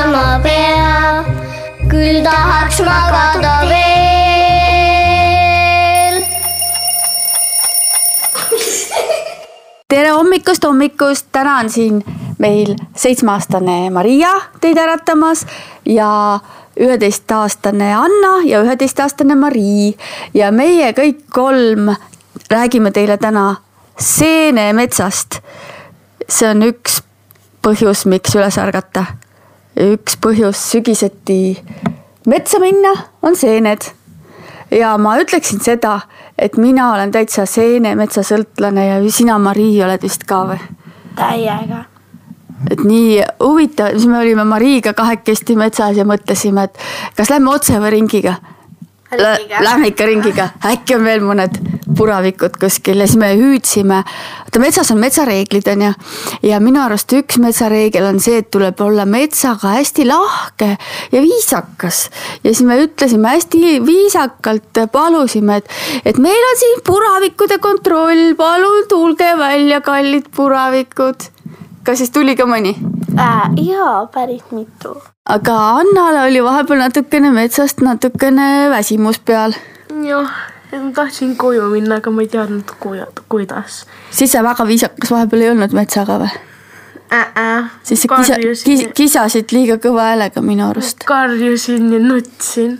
magama pea, küll tahaks magada veel. tere hommikust, hommikust, täna on siin meil seitsmeaastane Maria teid äratamas ja üheteistaastane Anna ja üheteistaastane Marii ja meie kõik kolm räägime teile täna seenemetsast. see on üks põhjus, miks üles ärgata. Üks põhjus sügiseti metsa minna on seened ja ma ütleksin seda, et mina olen täitsa seenemetsasõltlane ja sina, Marii, oled vist ka või? täiega. et nii huvitav, siis me olime Mariiga kahekesti metsas ja mõtlesime, et kas lähme otse või ringiga. Lähme ikka ringiga, äkki on veel mõned puravikud kuskil ja siis me hüüdsime. vaata metsas on metsareeglid on ju ja minu arust üks metsareegel on see, et tuleb olla metsaga hästi lahke ja viisakas. ja siis me ütlesime hästi viisakalt, palusime, et, et meil on siin puravikude kontroll, palun tulge välja, kallid puravikud. kas siis tuli ka mõni? äh,. jaa, päris mitu. aga Annale oli vahepeal natukene metsast natukene väsimus peal. jah, ma tahtsin koju minna, aga ma ei teadnud, kuidas siis sa väga viisakas vahepeal ei olnud metsaga või? äh,. Äh. siis sa kisa, kis, kisasid liiga kõva häälega minu arust. karjusin ja nutsin.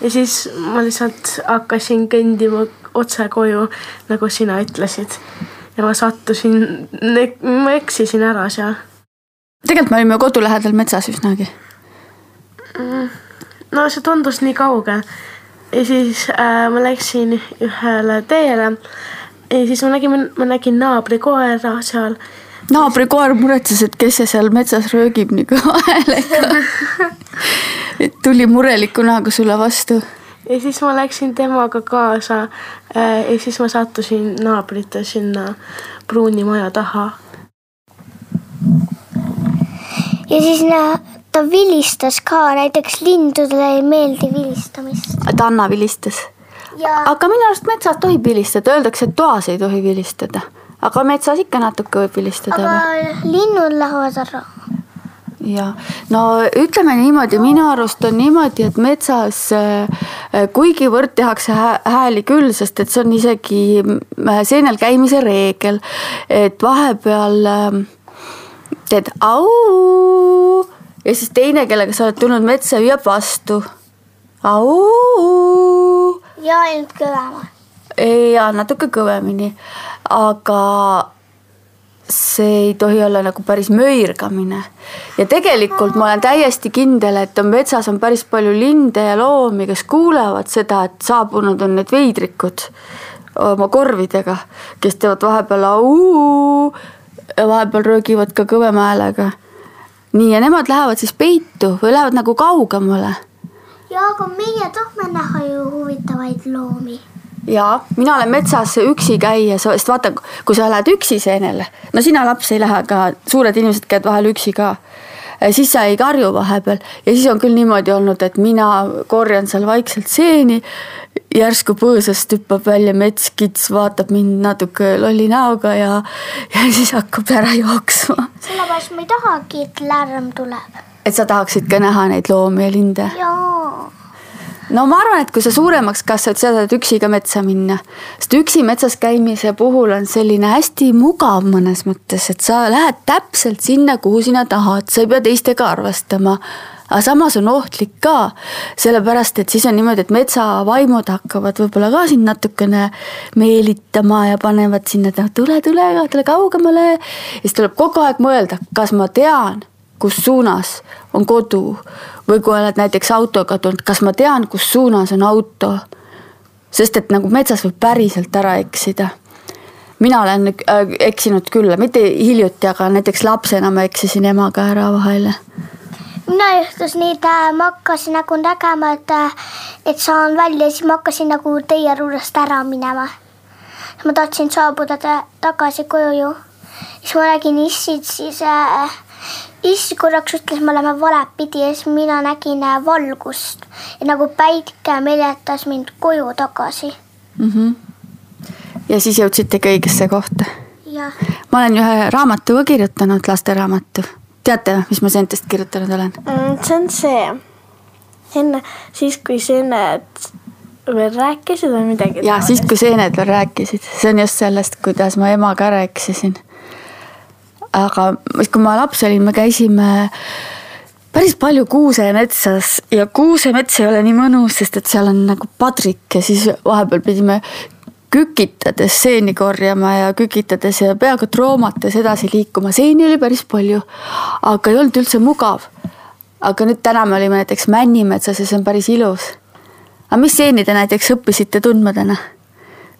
ja siis ma lihtsalt hakkasin kõndima otse koju, nagu sina ütlesid. ja ma sattusin, ma eksisin ära seal. Tegelikult me olime kodu lähedal metsas üsnagi. no see tundus nii kaugel ja siis äh, ma läksin ühele teele ja siis ma nägin, ma nägin naabri koera seal naabrikoer muretses, et kes see seal metsas röögib nii kõva häälega. tuli mureliku näoga sulle vastu. ja siis ma läksin temaga kaasa äh, ja siis ma sattusin naabrite sinna pruuni maja taha. Ja siis nä- ta vilistas ka, näiteks lindudele ei meeldi vilistamist. et Anna vilistas. ja aga minu arust metsas tohib vilistada, öeldakse, et toas ei tohi vilistada. aga metsas ikka natuke võib vilistada aga linnud lähevad ära. ja no ütleme niimoodi, minu arust on niimoodi, et metsas äh, kuigivõrd tehakse hää- hääli küll, sest et see on isegi äh, seenel käimise reegel, et vahepeal äh, teed au ja siis teine, kellega sa oled tulnud metsa, hüüab vastu. au ja ainult kõvema. ja natuke kõvemini, aga see ei tohi olla nagu päris möirgamine. ja tegelikult ma olen täiesti kindel, et on metsas on päris palju linde ja loomi, kes kuulevad seda, et saabunud on need veidrikud oma korvidega, kes teevad vahepeal au vahepeal röögivad ka kõvema häälega. nii, ja nemad lähevad siis peitu või lähevad nagu kaugemale ja aga meie tahame näha ju huvitavaid loomi. ja mina olen metsas üksi käia, sest vaata, kui sa lähed üksi seenele, no sina laps ei lähe, aga suured inimesed käivad vahel üksi ka. siis sa ei karju vahepeal ja siis on küll niimoodi olnud, et mina korjan seal vaikselt seeni. Järsku põõsast hüppab välja metskits, vaatab mind natuke lolli näoga ja, ja siis hakkab ära jooksma. sellepärast ma ei tahagi, et lärm tuleb. et sa tahaksid ka näha neid loomi ja linde jaa. no ma arvan, et kui sa suuremaks kasvad, sa saad üksi ka metsa minna, sest üksi metsas käimise puhul on selline hästi mugav mõnes mõttes, et sa lähed täpselt sinna, kuhu sina tahad, sa ei pea teistega arvestama. Aga samas on ohtlik ka, sellepärast et siis on niimoodi, et metsavaimud hakkavad võib-olla ka sind natukene meelitama ja panevad sinna, et tule, tule, tule kaugemale. ja siis tuleb kogu aeg mõelda, kas ma tean kus suunas on kodu või kui oled näiteks autoga tulnud, kas ma tean, kus suunas on auto. sest et nagu metsas võib päriselt ära eksida. mina olen äh, eksinud küll, mitte hiljuti, aga näiteks lapsena ma eksisin emaga ära vahel. Mina juhtus nii, et ma hakkasin nagu nägema, et, et saan välja, siis ma hakkasin nagu teie juurest ära minema. ma tahtsin saabuda ta tagasi koju ju. siis ma nägin issit, siis äh, iss korraks ütles, me oleme valet pidi ja siis mina nägin valgust ja nagu päike meljatas mind koju tagasi. mm. -hmm. ja siis jõudsitegi õigesse kohta. ma olen ühe raamatu ka kirjutanud, lasteraamatu teate, mis ma seentest kirjutanud olen? Mm, see on see, enne, siis kui seened veel rääkisid või midagi. ja siis, kui seened veel rääkisid, see on just sellest, kuidas ma emaga rääkisin. aga kui ma laps olin, me käisime päris palju kuusemetsas ja kuusemets ei ole nii mõnus, sest et seal on nagu padrik ja siis vahepeal pidime kükitades seeni korjama ja kükitades ja peaaegu troomates edasi liikuma, seeni oli päris palju, aga ei olnud üldse mugav. aga nüüd täna me olime näiteks Männimetsas ja see on päris ilus. aga mis seeni te näiteks õppisite tundma täna?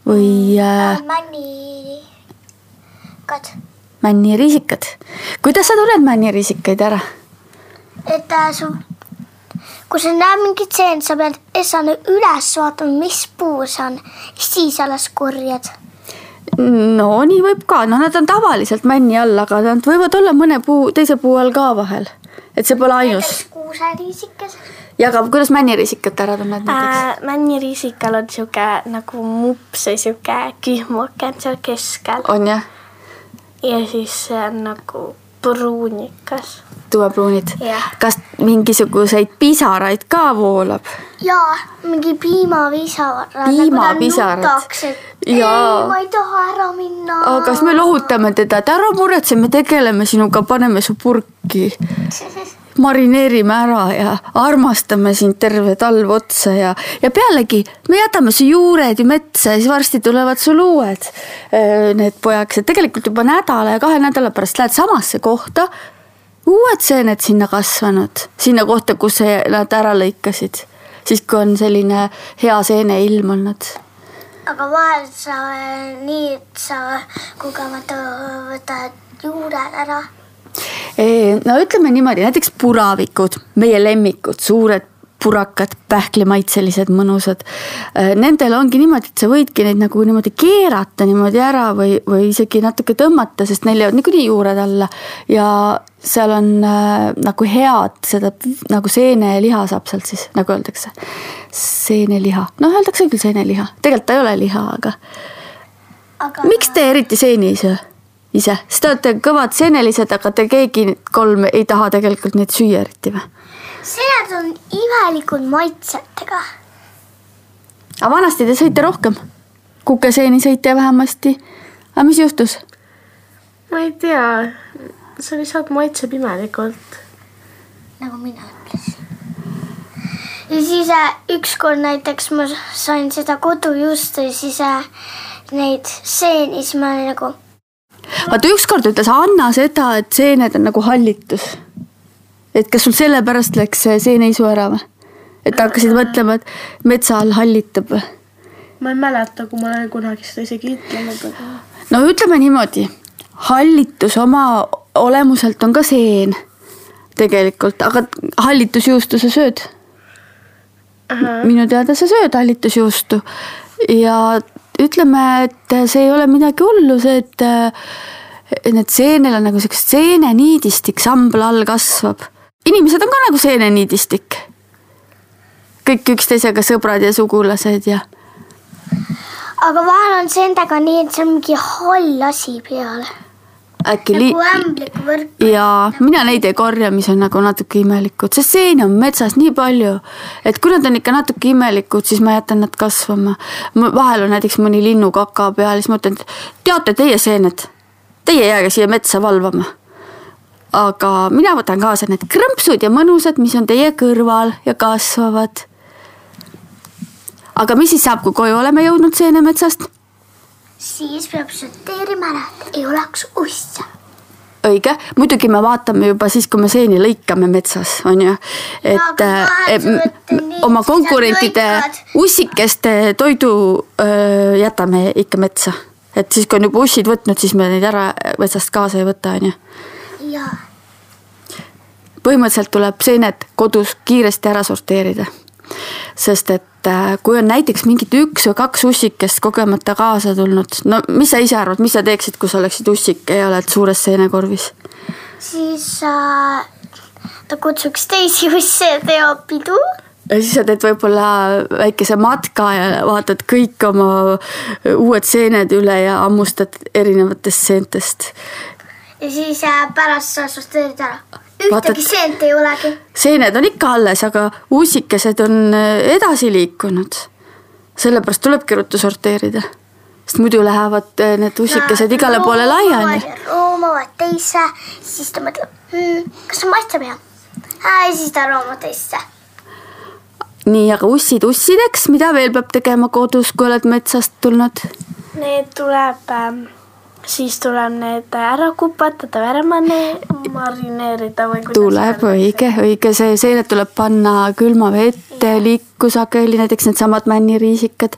või äh, männikad. männiriisikad. kuidas sa tunned männiriisikaid ära? et äh, su kui sa näed mingit seent, sa pead esmane üles vaatama, mis puu see on, siis alles korjad. no nii võib ka, no nad on tavaliselt männi all, aga nad võivad olla mõne puu, teise puu all ka vahel. et see pole ainus. kuuseriisikas. ja aga kuidas männiriisikat ära tunned näiteks äh,? männiriisikal on sihuke nagu mups või sihuke kihmuke on seal keskel on jah? ja siis see on nagu pruunikas. tulepruunid Jah. kas mingisuguseid pisaraid ka voolab? jaa, mingi piimapisar. Piimapisarad. ei, ma ei taha ära minna. aga kas me lohutame teda, et ära muretse, me tegeleme sinuga, paneme su purki. marineerime ära ja armastame sind terve talv otsa ja, ja pealegi me jätame su juured ju metsa ja siis varsti tulevad sul uued need pojakesed, tegelikult juba nädala ja kahe nädala pärast lähed samasse kohta. uued seened sinna kasvanud, sinna kohta, kus nad ära lõikasid, siis kui on selline hea seeneilm olnud aga vahel sa nii, et sa kogemata võtad juured ära. No ütleme niimoodi, näiteks puravikud, meie lemmikud, suured purakad, pähklimaitselised, mõnusad. Nendel ongi niimoodi, et sa võidki neid nagu niimoodi keerata niimoodi ära või, või isegi natuke tõmmata, sest neil jäävad niikuinii juured alla. ja seal on äh, nagu head seda nagu seeneliha saab sealt siis, nagu öeldakse. seeneliha, noh, öeldakse küll seeneliha, tegelikult ta ei ole liha, aga aga miks te eriti seeni ei söö ise, sest te olete kõvad seenelised, aga te keegi kolm ei taha tegelikult neid süüa eriti või? seened on imelikud maitsetega. aga vanasti te sõite rohkem, kukeseeni sõite vähemasti. aga mis juhtus? ma ei tea, see lihtsalt maitseb imelikult. nagu mina ütlesin. ja siis äh, ükskord näiteks ma sain seda kodujuustu ja siis äh, neid seeni, siis ma olin nagu vaata ükskord ütles Anna seda, et seened on nagu hallitus. et kas sul sellepärast läks see seeneisu ära või? et hakkasid mõtlema, et metsa all hallitab või? ma ei mäleta, kui ma olen kunagi seda isegi ütlenud, aga no ütleme niimoodi, hallitus oma olemuselt on ka seen tegelikult, aga hallitusjuustu sa sööd? minu teada sa sööd hallitusjuustu ja ütleme, et see ei ole midagi hullu, see, et need seenel on nagu siukene seeneniidistik sambla all kasvab. inimesed on ka nagu seeneniidistik. kõik üksteisega sõbrad ja sugulased ja aga vahel on seentega nii, et see on mingi hall asi peal. Äkki nagu li- ja mina neid ei korja, mis on nagu natuke imelikud, sest seeni on metsas nii palju, et kui nad on ikka natuke imelikud, siis ma jätan nad kasvama. vahel on näiteks mõni linnukaka peal, siis ma ütlen, et teate teie seened, teie jääge siia metsa valvama. aga mina võtan kaasa need krõmpsud ja mõnusad, mis on teie kõrval ja kasvavad. aga mis siis saab, kui koju oleme jõudnud seenemetsast? Siis peab sorteerima ära, et ei oleks usse. õige, muidugi me vaatame juba siis, kui me seeni lõikame metsas, on ju. et võtad nii, oma konkurentide ussikeste toidu öö, jätame ikka metsa. et siis, kui on juba ussid võtnud, siis me neid ära metsast kaasa ei võta, on ju. jaa, põhimõtteliselt tuleb seened kodus kiiresti ära sorteerida. sest et äh, kui on näiteks mingid üks või kaks ussikest kogemata kaasa tulnud, no mis sa ise arvad, mis sa teeksid, kui sa oleksid ussike ja oled suures seenekorvis? siis äh, ta kutsuks teisi usse ja teeb pidu. ja siis sa teed võib-olla väikese matka ja vaatad kõik oma uued seened üle ja hammustad erinevatest seentest. ja siis äh, pärast sa sorteerid ära. Ühtegi seent ei olegi. seened on ikka alles, aga ussikesed on äh, edasi liikunud. sellepärast tulebki ruttu sorteerida, sest muidu lähevad äh, need ussikesed igale poole laiali. roomavad teisse, siis ta mõtleb hmm,, kas see maitseb hea. ja siis ta roomab teisse. nii, aga ussid ussideks, mida veel peab tegema kodus, kui oled metsast tulnud? Need tuleb ähm,, siis tuleb need ära kupatada või ära mane- marineerida või kuidas tuleb õige, õige, see seened tuleb panna külma vette, liiku sageli, näiteks needsamad männiriisikad.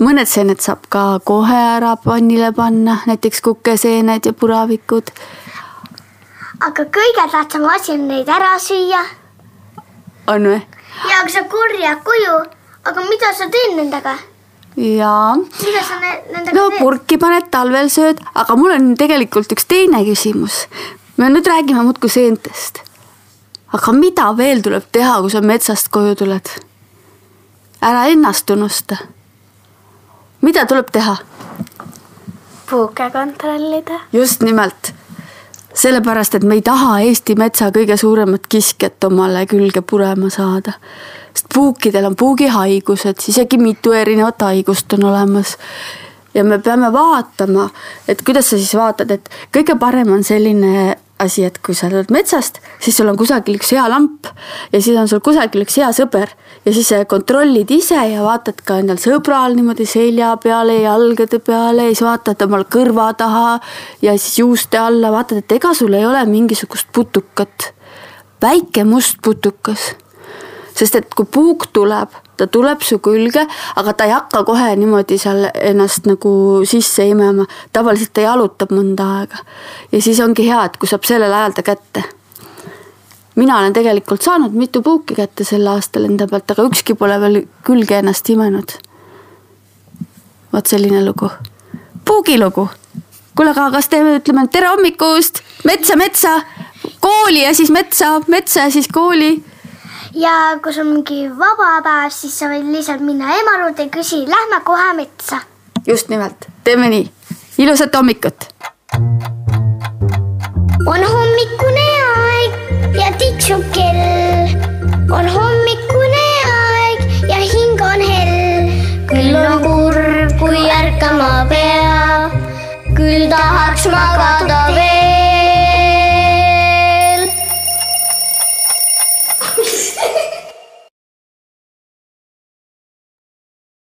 mõned seened saab ka kohe ära pannile panna, näiteks kukeseened ja puravikud. aga kõige tähtsam asi on neid ära süüa on või? ja kui sa korjad koju, aga mida sa teed nendega? Jaa mida sa ne nendega no teed? purki paned, talvel sööd, aga mul on tegelikult üks teine küsimus. me nüüd räägime muudkui seentest. aga mida veel tuleb teha, kui sa metsast koju tuled? ära ennast unusta. mida tuleb teha? puuke kontrollida. just nimelt. sellepärast, et me ei taha Eesti metsa kõige suuremat kiskjat omale külge purema saada. sest puukidel on puugihaigused, isegi mitu erinevat haigust on olemas. ja me peame vaatama, et kuidas sa siis vaatad, et kõige parem on selline asi, et kui sa tuled metsast, siis sul on kusagil üks hea lamp ja siis on sul kusagil üks hea sõber ja siis kontrollid ise ja vaatad ka endal sõbral niimoodi selja peale ja jalgade peale ja siis vaatad omal kõrva taha ja siis juuste alla, vaatad, et ega sul ei ole mingisugust putukat. väike must putukas. Sest et kui puuk tuleb, ta tuleb su külge, aga ta ei hakka kohe niimoodi seal ennast nagu sisse imema, tavaliselt ta jalutab mõnda aega ja siis ongi hea, et kui saab sellel ajal ta kätte mina olen tegelikult saanud mitu puuki kätte sel aastal enda pealt, aga ükski pole veel külge ennast imenud. vot selline lugu, puugilugu. kuule, aga kas teeme, ütleme tere hommikust, metsa, metsa, kooli ja siis metsa, metsa ja siis kooli. Ja kui sul mingi vaba päev, siis sa võid lihtsalt minna ema juurde ja küsi, lähme kohe metsa. just nimelt, teeme nii, ilusat hommikut on hommikune aeg ja tiksub kell. on hommikune aeg ja hing on hell. küll on kurb, kui ärkama peab, küll tahaks magada